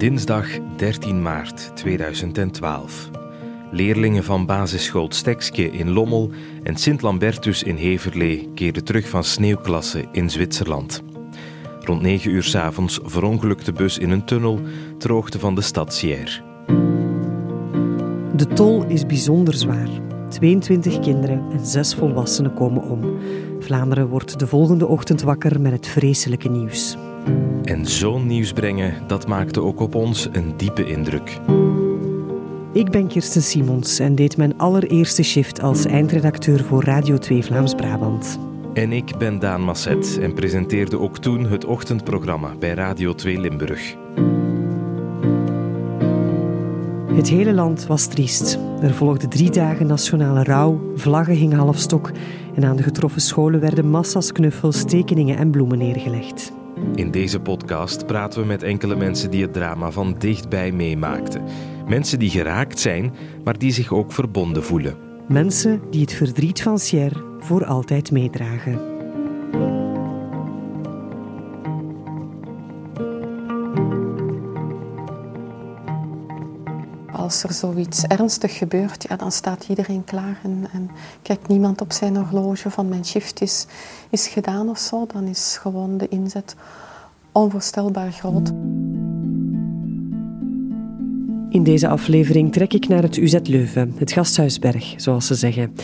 Dinsdag 13 maart 2012. Leerlingen van basisschool Stekske in Lommel en Sint-Lambertus in Heverlee keerden terug van sneeuwklasse in Zwitserland. Rond 9 uur s avonds verongelukte de bus in een tunnel ter hoogte van de stad Sierre. De tol is bijzonder zwaar. 22 kinderen en 6 volwassenen komen om. Vlaanderen wordt de volgende ochtend wakker met het vreselijke nieuws. En zo'n nieuws brengen, dat maakte ook op ons een diepe indruk. Ik ben Kirsten Simons en deed mijn allereerste shift als eindredacteur voor Radio 2 Vlaams-Brabant. En ik ben Daan Masset en presenteerde ook toen het ochtendprogramma bij Radio 2 Limburg. Het hele land was triest. Er volgden drie dagen nationale rouw, vlaggen hingen halfstok en aan de getroffen scholen werden massa's knuffels, tekeningen en bloemen neergelegd. In deze podcast praten we met enkele mensen die het drama van dichtbij meemaakten. Mensen die geraakt zijn, maar die zich ook verbonden voelen. Mensen die het verdriet van Sierre voor altijd meedragen. Als er zoiets ernstig gebeurt, ja, dan staat iedereen klaar en, en kijkt niemand op zijn horloge van mijn shift is, is gedaan of zo. Dan is gewoon de inzet onvoorstelbaar groot. In deze aflevering trek ik naar het UZ Leuven, het gasthuisberg, zoals ze zeggen.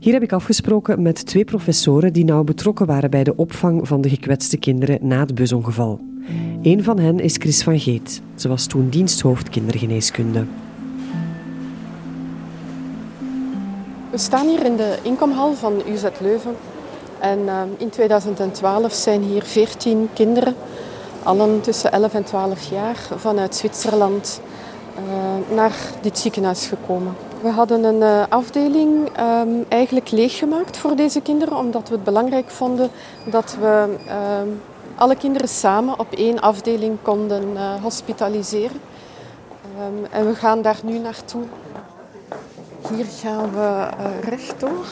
Hier heb ik afgesproken met twee professoren die nauw betrokken waren bij de opvang van de gekwetste kinderen na het busongeval. Een van hen is Chris van Geet. Ze was toen diensthoofd kindergeneeskunde. We staan hier in de inkomhal van UZ Leuven. En uh, in 2012 zijn hier 14 kinderen, allen tussen 11 en 12 jaar, vanuit Zwitserland uh, naar dit ziekenhuis gekomen. We hadden een uh, afdeling um, eigenlijk leeggemaakt voor deze kinderen, omdat we het belangrijk vonden dat we alle kinderen samen op één afdeling konden hospitaliseren. Um, en we gaan daar nu naartoe. Hier gaan we uh, rechtdoor.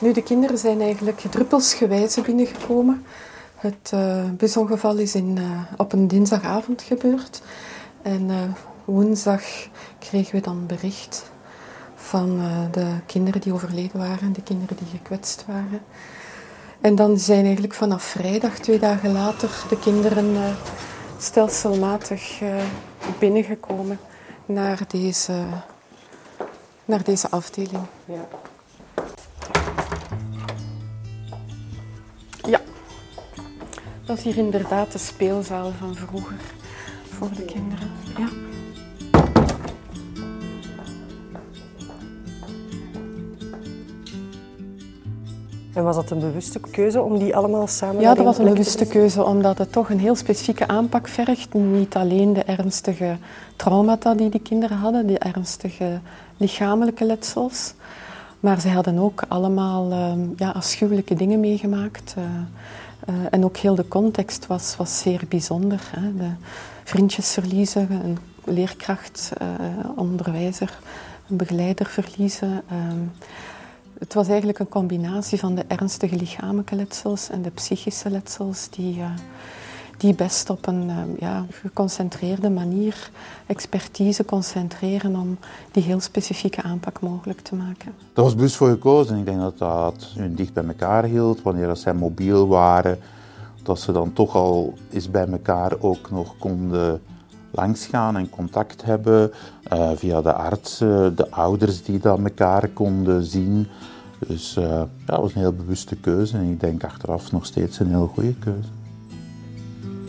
Nu, de kinderen zijn eigenlijk druppelsgewijze binnengekomen. Het uh, busongeval is in, uh, op een dinsdagavond gebeurd. En woensdag kregen we dan bericht van de kinderen die overleden waren, de kinderen die gekwetst waren. En dan zijn eigenlijk vanaf vrijdag, twee dagen later, de kinderen stelselmatig binnengekomen naar deze, naar deze afdeling. Ja. ja, dat is hier inderdaad de speelzaal van vroeger voor de kinderen. Ja. En was dat een bewuste keuze om die allemaal samen Ja, dat was een bewuste keuze, omdat het toch een heel specifieke aanpak vergt. Niet alleen de ernstige traumata die die kinderen hadden, die ernstige lichamelijke letsels, maar ze hadden ook allemaal uh, ja, afschuwelijke dingen meegemaakt. Uh, uh, en ook heel de context was, was zeer bijzonder. Hè. De vriendjes verliezen, een leerkracht, onderwijzer, een begeleider verliezen. Het was eigenlijk een combinatie van de ernstige lichamelijke letsels en de psychische letsels die, uh, die best op een uh, ja, geconcentreerde manier expertise concentreren om die heel specifieke aanpak mogelijk te maken. Daar was bewust voor gekozen. Ik denk dat dat hun dicht bij elkaar hield, wanneer dat zij mobiel waren, dat ze dan toch al eens bij elkaar ook nog konden langsgaan en contact hebben uh, via de artsen, de ouders die dat elkaar konden zien. Dus uh, ja, dat was een heel bewuste keuze en ik denk achteraf nog steeds een heel goede keuze.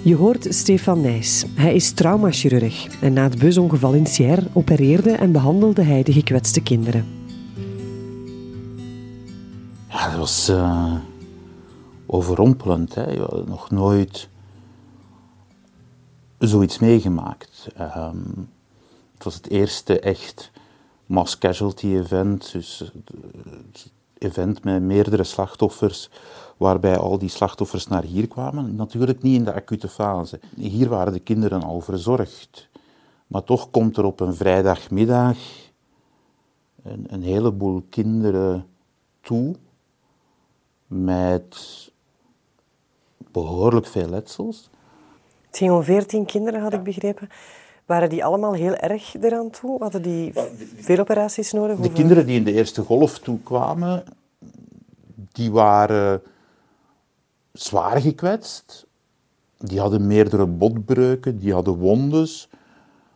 Je hoort Stefan Nijs. Hij is traumachirurg en na het busongeval in Sierre opereerde en behandelde hij de gekwetste kinderen. Ja, dat was uh, overrompelend. Hè. Nog nooit zoiets meegemaakt. Um, het was het eerste echt mass casualty event, dus event met meerdere slachtoffers, waarbij al die slachtoffers naar hier kwamen. Natuurlijk niet in de acute fase. Hier waren de kinderen al verzorgd. Maar toch komt er op een vrijdagmiddag een, een heleboel kinderen toe met behoorlijk veel letsels. Het ging om veertien kinderen, had ik begrepen. Waren die allemaal heel erg eraan toe? Hadden die veel operaties nodig? De kinderen die in de eerste golf toekwamen, die waren zwaar gekwetst. Die hadden meerdere botbreuken, die hadden wondes,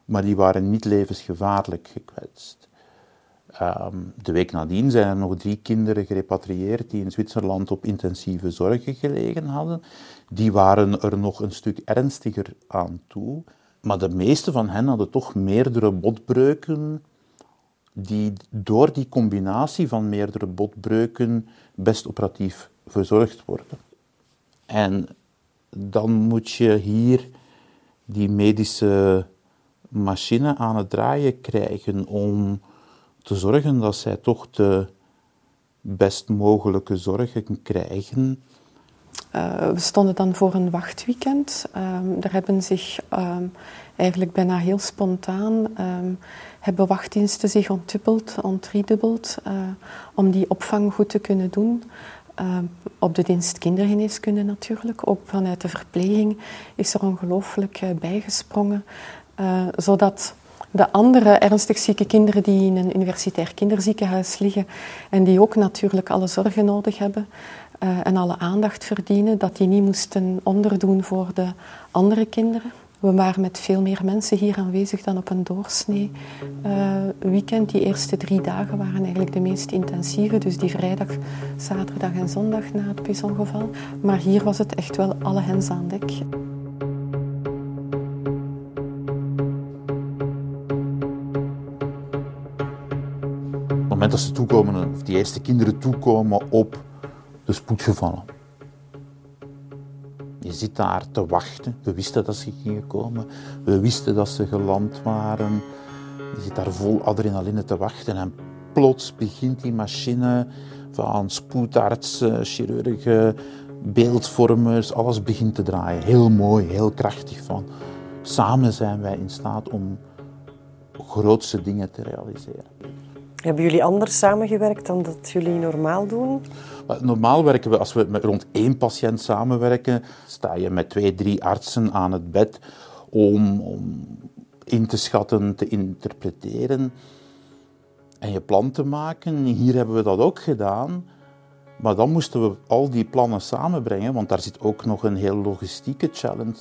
maar die waren niet levensgevaarlijk gekwetst. Ehm, de week nadien zijn er nog drie kinderen gerepatrieerd die in Zwitserland op intensieve zorgen gelegen hadden. Die waren er nog een stuk ernstiger aan toe. Maar de meeste van hen hadden toch meerdere botbreuken die door die combinatie van meerdere botbreuken best operatief verzorgd worden. En dan moet je hier die medische machine aan het draaien krijgen om te zorgen dat zij toch de best mogelijke zorgen krijgen. Uh, we stonden dan voor een wachtweekend. Um, er hebben zich um, eigenlijk bijna heel spontaan um, hebben wachtdiensten zich ontdubbeld, ontriedubbeld, uh, om die opvang goed te kunnen doen. op de dienst kindergeneeskunde natuurlijk, ook vanuit de verpleging is er ongelooflijk uh, bijgesprongen, zodat de andere ernstig zieke kinderen die in een universitair kinderziekenhuis liggen en die ook natuurlijk alle zorgen nodig hebben uh, en alle aandacht verdienen, dat die niet moesten onderdoen voor de andere kinderen. We waren met veel meer mensen hier aanwezig dan op een doorsnee uh, weekend. Die eerste drie dagen waren eigenlijk de meest intensieve, dus die vrijdag, zaterdag en zondag na het pisongeval. Maar hier was het echt wel alle hens aan dek. Dat ze toekomen, of die eerste kinderen toekomen op de spoedgevallen. Je zit daar te wachten. We wisten dat ze gingen komen. We wisten dat ze geland waren. Je zit daar vol adrenaline te wachten en plots begint die machine van spoedartsen, chirurgen, beeldvormers, alles begint te draaien. Heel mooi, heel krachtig van. Samen zijn wij in staat om grootse dingen te realiseren. Hebben jullie anders samengewerkt dan dat jullie normaal doen? Normaal werken we, als we met rond één patiënt samenwerken, sta je met twee, drie artsen aan het bed om, om in te schatten, te interpreteren en je plan te maken. Hier hebben we dat ook gedaan. Maar dan moesten we al die plannen samenbrengen, want daar zit ook nog een heel logistieke challenge.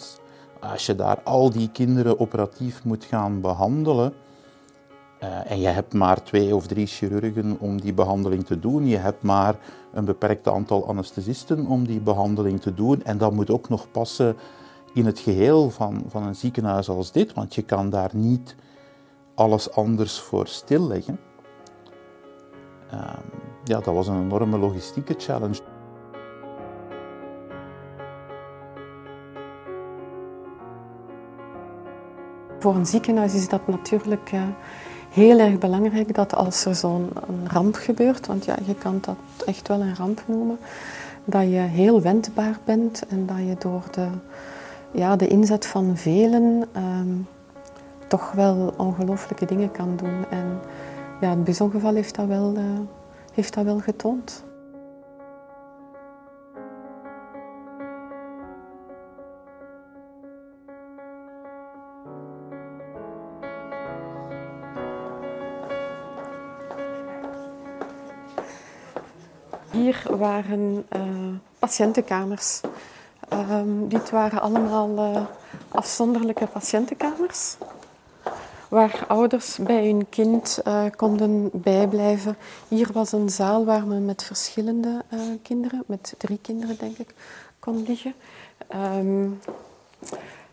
Als je daar al die kinderen operatief moet gaan behandelen, uh, en je hebt maar twee of drie chirurgen om die behandeling te doen. Je hebt maar een beperkt aantal anesthesisten om die behandeling te doen. En dat moet ook nog passen in het geheel van, van een ziekenhuis als dit, want je kan daar niet alles anders voor stilleggen. Uh, ja, dat was een enorme logistieke challenge. Voor een ziekenhuis is dat natuurlijk uh, heel erg belangrijk dat als er zo'n ramp gebeurt, want ja, je kan dat echt wel een ramp noemen, dat je heel wendbaar bent en dat je door de, ja, de inzet van velen um, toch wel ongelooflijke dingen kan doen. En ja, het bijzongeval heeft dat wel, uh, heeft dat wel getoond. Hier waren uh, patiëntenkamers. Um, dit waren allemaal uh, afzonderlijke patiëntenkamers. Waar ouders bij hun kind uh, konden bijblijven. Hier was een zaal waar men met verschillende kinderen, met drie kinderen denk ik, kon liggen. Um,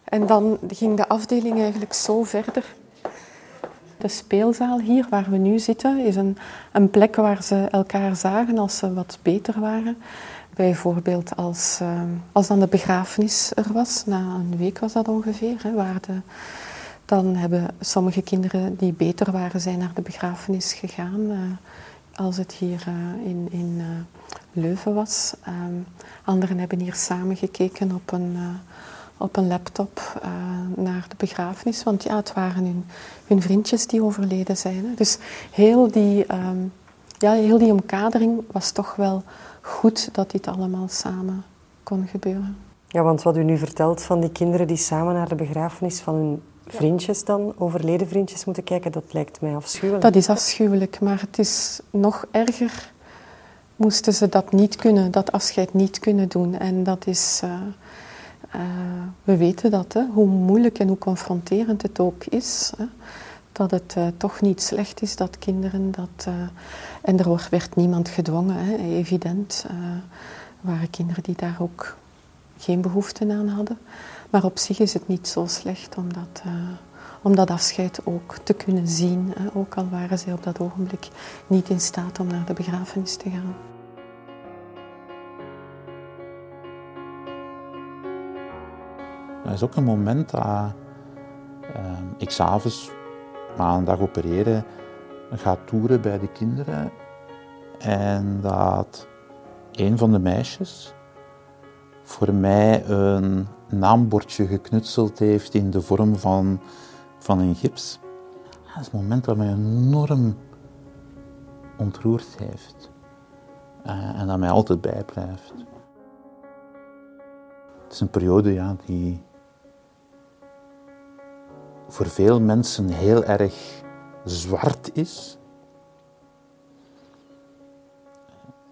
en dan ging de afdeling eigenlijk zo verder. De speelzaal hier, waar we nu zitten, is een, een plek waar ze elkaar zagen als ze wat beter waren. Bijvoorbeeld als, uh, als dan de begrafenis er was, na een week was dat ongeveer, hè, waar de, dan hebben sommige kinderen die beter waren, zijn naar de begrafenis gegaan. Uh, als het hier uh, in, in uh, Leuven was. Um, anderen hebben hier samen gekeken op een, op een laptop uh, naar de begrafenis. Want ja, het waren hun, hun vriendjes die overleden zijn. Hè. Dus heel die, um, ja, heel die omkadering was toch wel goed dat dit allemaal samen kon gebeuren. Ja, want wat u nu vertelt van die kinderen die samen naar de begrafenis van hun vriendjes dan, overleden vriendjes moeten kijken, dat lijkt mij afschuwelijk. Dat is afschuwelijk, maar het is nog erger moesten ze dat niet kunnen, dat afscheid niet kunnen doen. En dat is, uh, uh, we weten dat, hè, hoe moeilijk en hoe confronterend het ook is. Hè, dat het uh, toch niet slecht is dat kinderen dat. en er werd niemand gedwongen, hè, evident. Waren kinderen die daar ook geen behoefte aan hadden. Maar op zich is het niet zo slecht om dat, dat afscheid ook te kunnen zien. Hè, ook al waren zij op dat ogenblik niet in staat om naar de begrafenis te gaan. Dat is ook een moment dat uh, ik s'avonds, na een dag opereren, ga toeren bij de kinderen. En dat een van de meisjes voor mij een naambordje geknutseld heeft in de vorm van, van een gips. Dat is een moment dat mij enorm ontroerd heeft. Uh, en dat mij altijd bijblijft. Het is een periode ja, die voor veel mensen heel erg zwart is.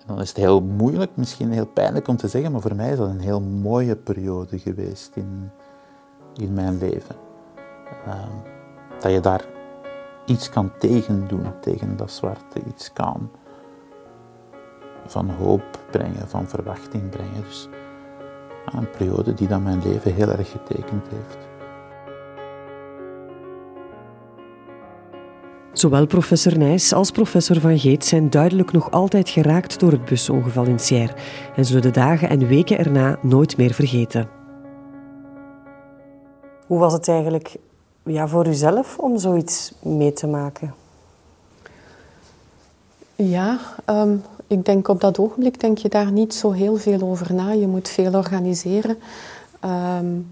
Dan is het heel moeilijk, misschien heel pijnlijk om te zeggen, maar voor mij is dat een heel mooie periode geweest in, in mijn leven. Uh, dat je daar iets kan tegen doen, tegen dat zwarte, iets kan van hoop brengen, van verwachting brengen. Dus een periode die dan mijn leven heel erg getekend heeft. Zowel professor Nijs als professor Van Geet zijn duidelijk nog altijd geraakt door het busongeval in Sierre en zullen de dagen en weken erna nooit meer vergeten. Hoe was het eigenlijk ja, voor uzelf om zoiets mee te maken? Ja, um, ik denk op dat ogenblik denk je daar niet zo heel veel over na. Je moet veel organiseren. Um,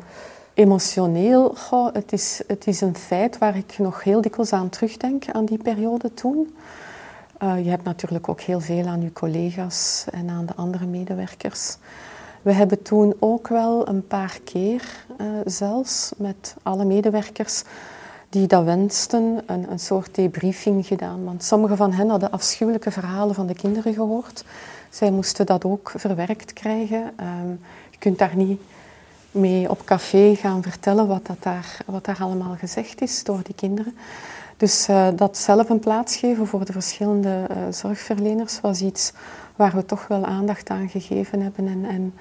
emotioneel, het, is, het is een feit waar ik nog heel dikwijls aan terugdenk, aan die periode toen. Uh, je hebt natuurlijk ook heel veel aan je collega's en aan de andere medewerkers. We hebben toen ook wel een paar keer uh, zelfs met alle medewerkers die dat wensten, een, een soort debriefing gedaan. Want sommige van hen hadden afschuwelijke verhalen van de kinderen gehoord. Zij moesten dat ook verwerkt krijgen. Um, je kunt daar niet mee op café gaan vertellen wat, dat daar, wat daar allemaal gezegd is door die kinderen. Dus uh, dat zelf een plaats geven voor de verschillende uh, zorgverleners was iets waar we toch wel aandacht aan gegeven hebben en, en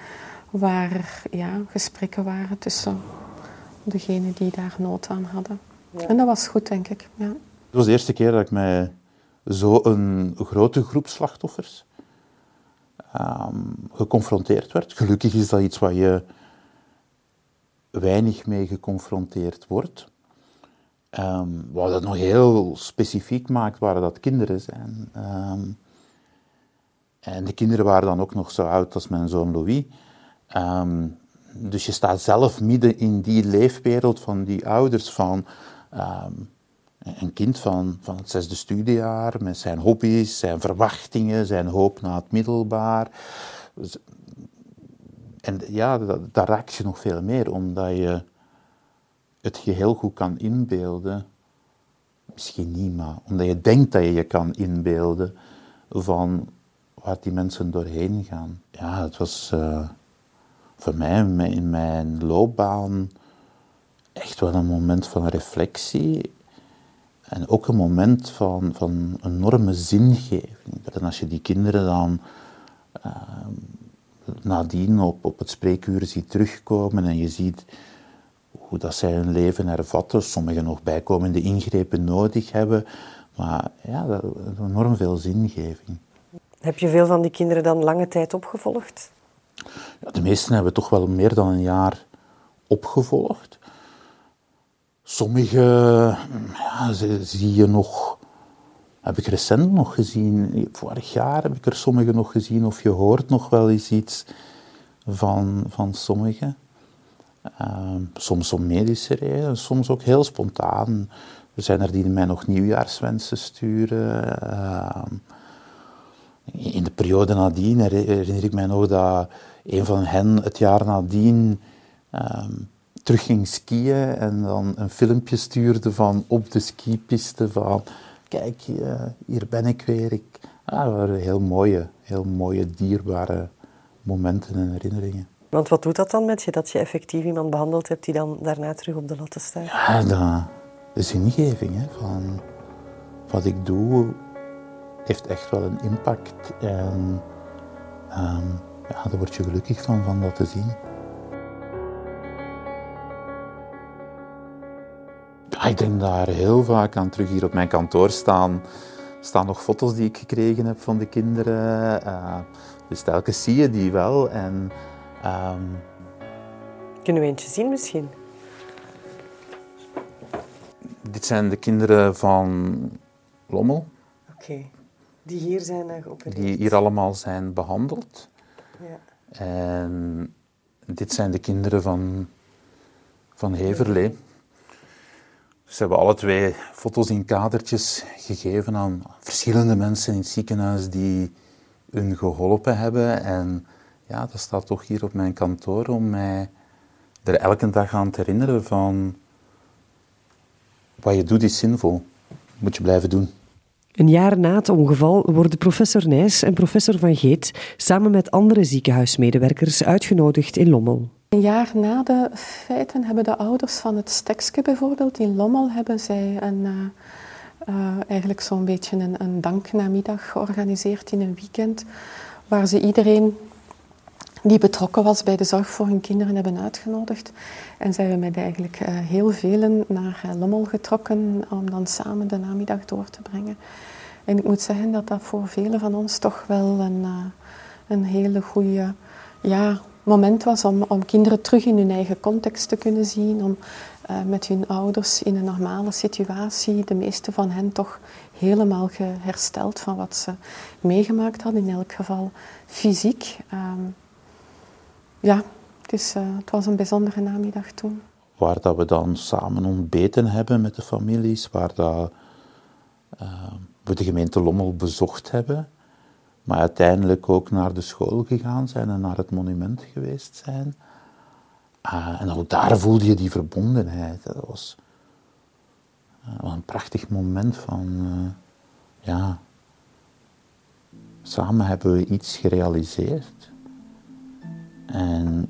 waar ja, gesprekken waren tussen degenen die daar nood aan hadden. Ja. En dat was goed, denk ik. Ja. Het was de eerste keer dat ik met zo'n grote groep slachtoffers um, geconfronteerd werd. Gelukkig is dat iets wat je weinig mee geconfronteerd wordt. Um, wat dat nog heel specifiek maakt, waren dat kinderen zijn. Um, en de kinderen waren dan ook nog zo oud als mijn zoon Louis. Um, dus je staat zelf midden in die leefwereld van die ouders van een kind van, van het zesde studiejaar met zijn hobby's, zijn verwachtingen, zijn hoop na het middelbaar. En ja, daar raak je nog veel meer, omdat je het geheel goed kan inbeelden. Misschien niet, maar omdat je denkt dat je je kan inbeelden van waar die mensen doorheen gaan. Ja, het was uh, voor mij in mijn loopbaan echt wel een moment van reflectie. En ook een moment van, van enorme zingeving. En als je die kinderen dan uh, nadien op, op het spreekuur ziet terugkomen en je ziet hoe dat zij hun leven ervatten, sommigen nog bijkomende ingrepen nodig hebben, maar ja, dat, enorm veel zingeving. Heb je veel van die kinderen dan lange tijd opgevolgd? Ja, de meesten hebben toch wel meer dan een jaar opgevolgd. Sommige ja, zie je nog heb ik recent nog gezien. Vorig jaar heb ik er sommige nog gezien, of je hoort nog wel eens iets van, van sommigen. Uh, soms om medische redenen, soms ook heel spontaan. Er zijn er die mij nog nieuwjaarswensen sturen. Uh, In de periode nadien herinner ik mij nog dat een van hen het jaar nadien um, terug ging skiën en dan een filmpje stuurde van op de skipiste van kijk, hier ben ik weer. Ik, ah, dat waren heel mooie, heel mooie, dierbare momenten en herinneringen. Want wat doet dat dan met je, dat je effectief iemand behandeld hebt die dan daarna terug op de latten staat? Ja, dat, is ingeving hè, van wat ik doe heeft echt wel een impact. En um, ja, daar word je gelukkig van, van dat te zien. Ik denk daar heel vaak aan terug. Hier op mijn kantoor staan, staan nog foto's die ik gekregen heb van de kinderen. Uh, dus telkens zie je die wel. En, um... Kunnen we eentje zien misschien? Dit zijn de kinderen van Lommel. Oké, die hier zijn geopereerd. Die hier allemaal zijn behandeld. Ja. En dit zijn de kinderen van, van Heverlee. Ze hebben alle twee foto's in kadertjes gegeven aan verschillende mensen in het ziekenhuis die hun geholpen hebben. En ja, dat staat toch hier op mijn kantoor om mij er elke dag aan te herinneren van wat je doet is zinvol. Moet je blijven doen. Een jaar na het ongeval worden professor Nijs en professor Van Geet samen met andere ziekenhuismedewerkers uitgenodigd in Lommel. Een jaar na de feiten hebben de ouders van het Stekske bijvoorbeeld in Lommel hebben zij een, uh, uh, eigenlijk zo'n beetje een, een danknamiddag georganiseerd in een weekend, waar ze iedereen die betrokken was bij de zorg voor hun kinderen hebben uitgenodigd. En zij hebben met eigenlijk uh, heel velen naar Lommel getrokken om dan samen de namiddag door te brengen. En ik moet zeggen dat dat voor velen van ons toch wel een, een hele goede ja, moment was om, om kinderen terug in hun eigen context te kunnen zien, om met hun ouders in een normale situatie, de meeste van hen toch helemaal hersteld van wat ze meegemaakt hadden, in elk geval fysiek. Um, ja, dus uh, het was een bijzondere namiddag toen. Waar dat we dan samen ontbeten hebben met de families, waar dat, uh, we de gemeente Lommel bezocht hebben maar uiteindelijk ook naar de school gegaan zijn en naar het monument geweest zijn. Uh, en ook daar voelde je die verbondenheid. Dat was een prachtig moment van, ja, samen hebben we iets gerealiseerd. En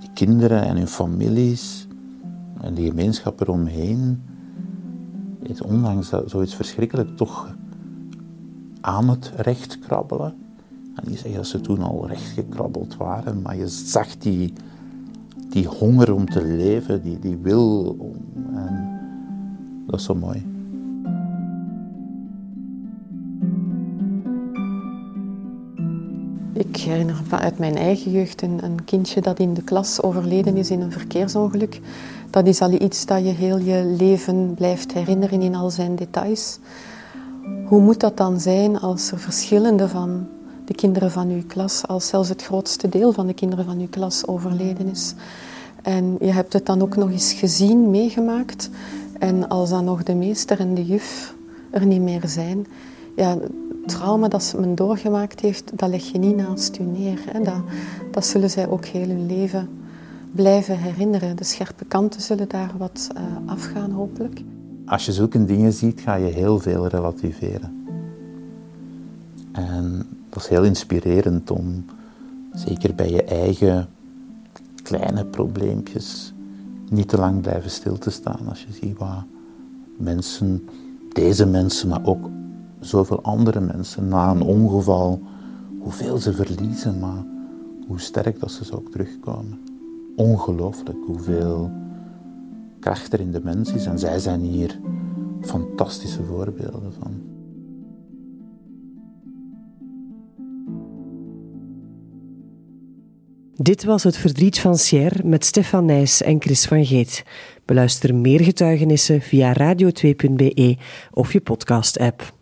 die kinderen en hun families en die gemeenschap eromheen, is ondanks dat zoiets verschrikkelijk toch aan het recht krabbelen. En niet zeggen dat ze toen al recht gekrabbeld waren, maar je zag die, die honger om te leven, die, die wil. Om, en dat is zo mooi. Ik herinner uit mijn eigen jeugd een, een, kindje dat in de klas overleden is in een verkeersongeluk. Dat is al iets dat je heel je leven blijft herinneren in al zijn details. Hoe moet dat dan zijn als er verschillende van de kinderen van uw klas, als zelfs het grootste deel van de kinderen van uw klas overleden is? En je hebt het dan ook nog eens gezien, meegemaakt. En als dan nog de meester en de juf er niet meer zijn, ja, trauma dat ze men doorgemaakt heeft, dat leg je niet naast u neer. Hè. Dat, dat zullen zij ook heel hun leven blijven herinneren. De scherpe kanten zullen daar wat uh, afgaan, hopelijk als je zulke dingen ziet, ga je heel veel relativeren. En dat is heel inspirerend om, zeker bij je eigen kleine probleempjes, niet te lang blijven stil te staan. Als je ziet wat mensen, deze mensen, maar ook zoveel andere mensen na een ongeval, hoeveel ze verliezen, maar hoe sterk dat ze ook terugkomen. Ongelooflijk hoeveel kracht er in de mens is. En zij zijn hier fantastische voorbeelden van. Dit was het verdriet van Sierre met Stefan Nijs en Chris van Geet. Beluister meer getuigenissen via radio2.be of je podcast-app.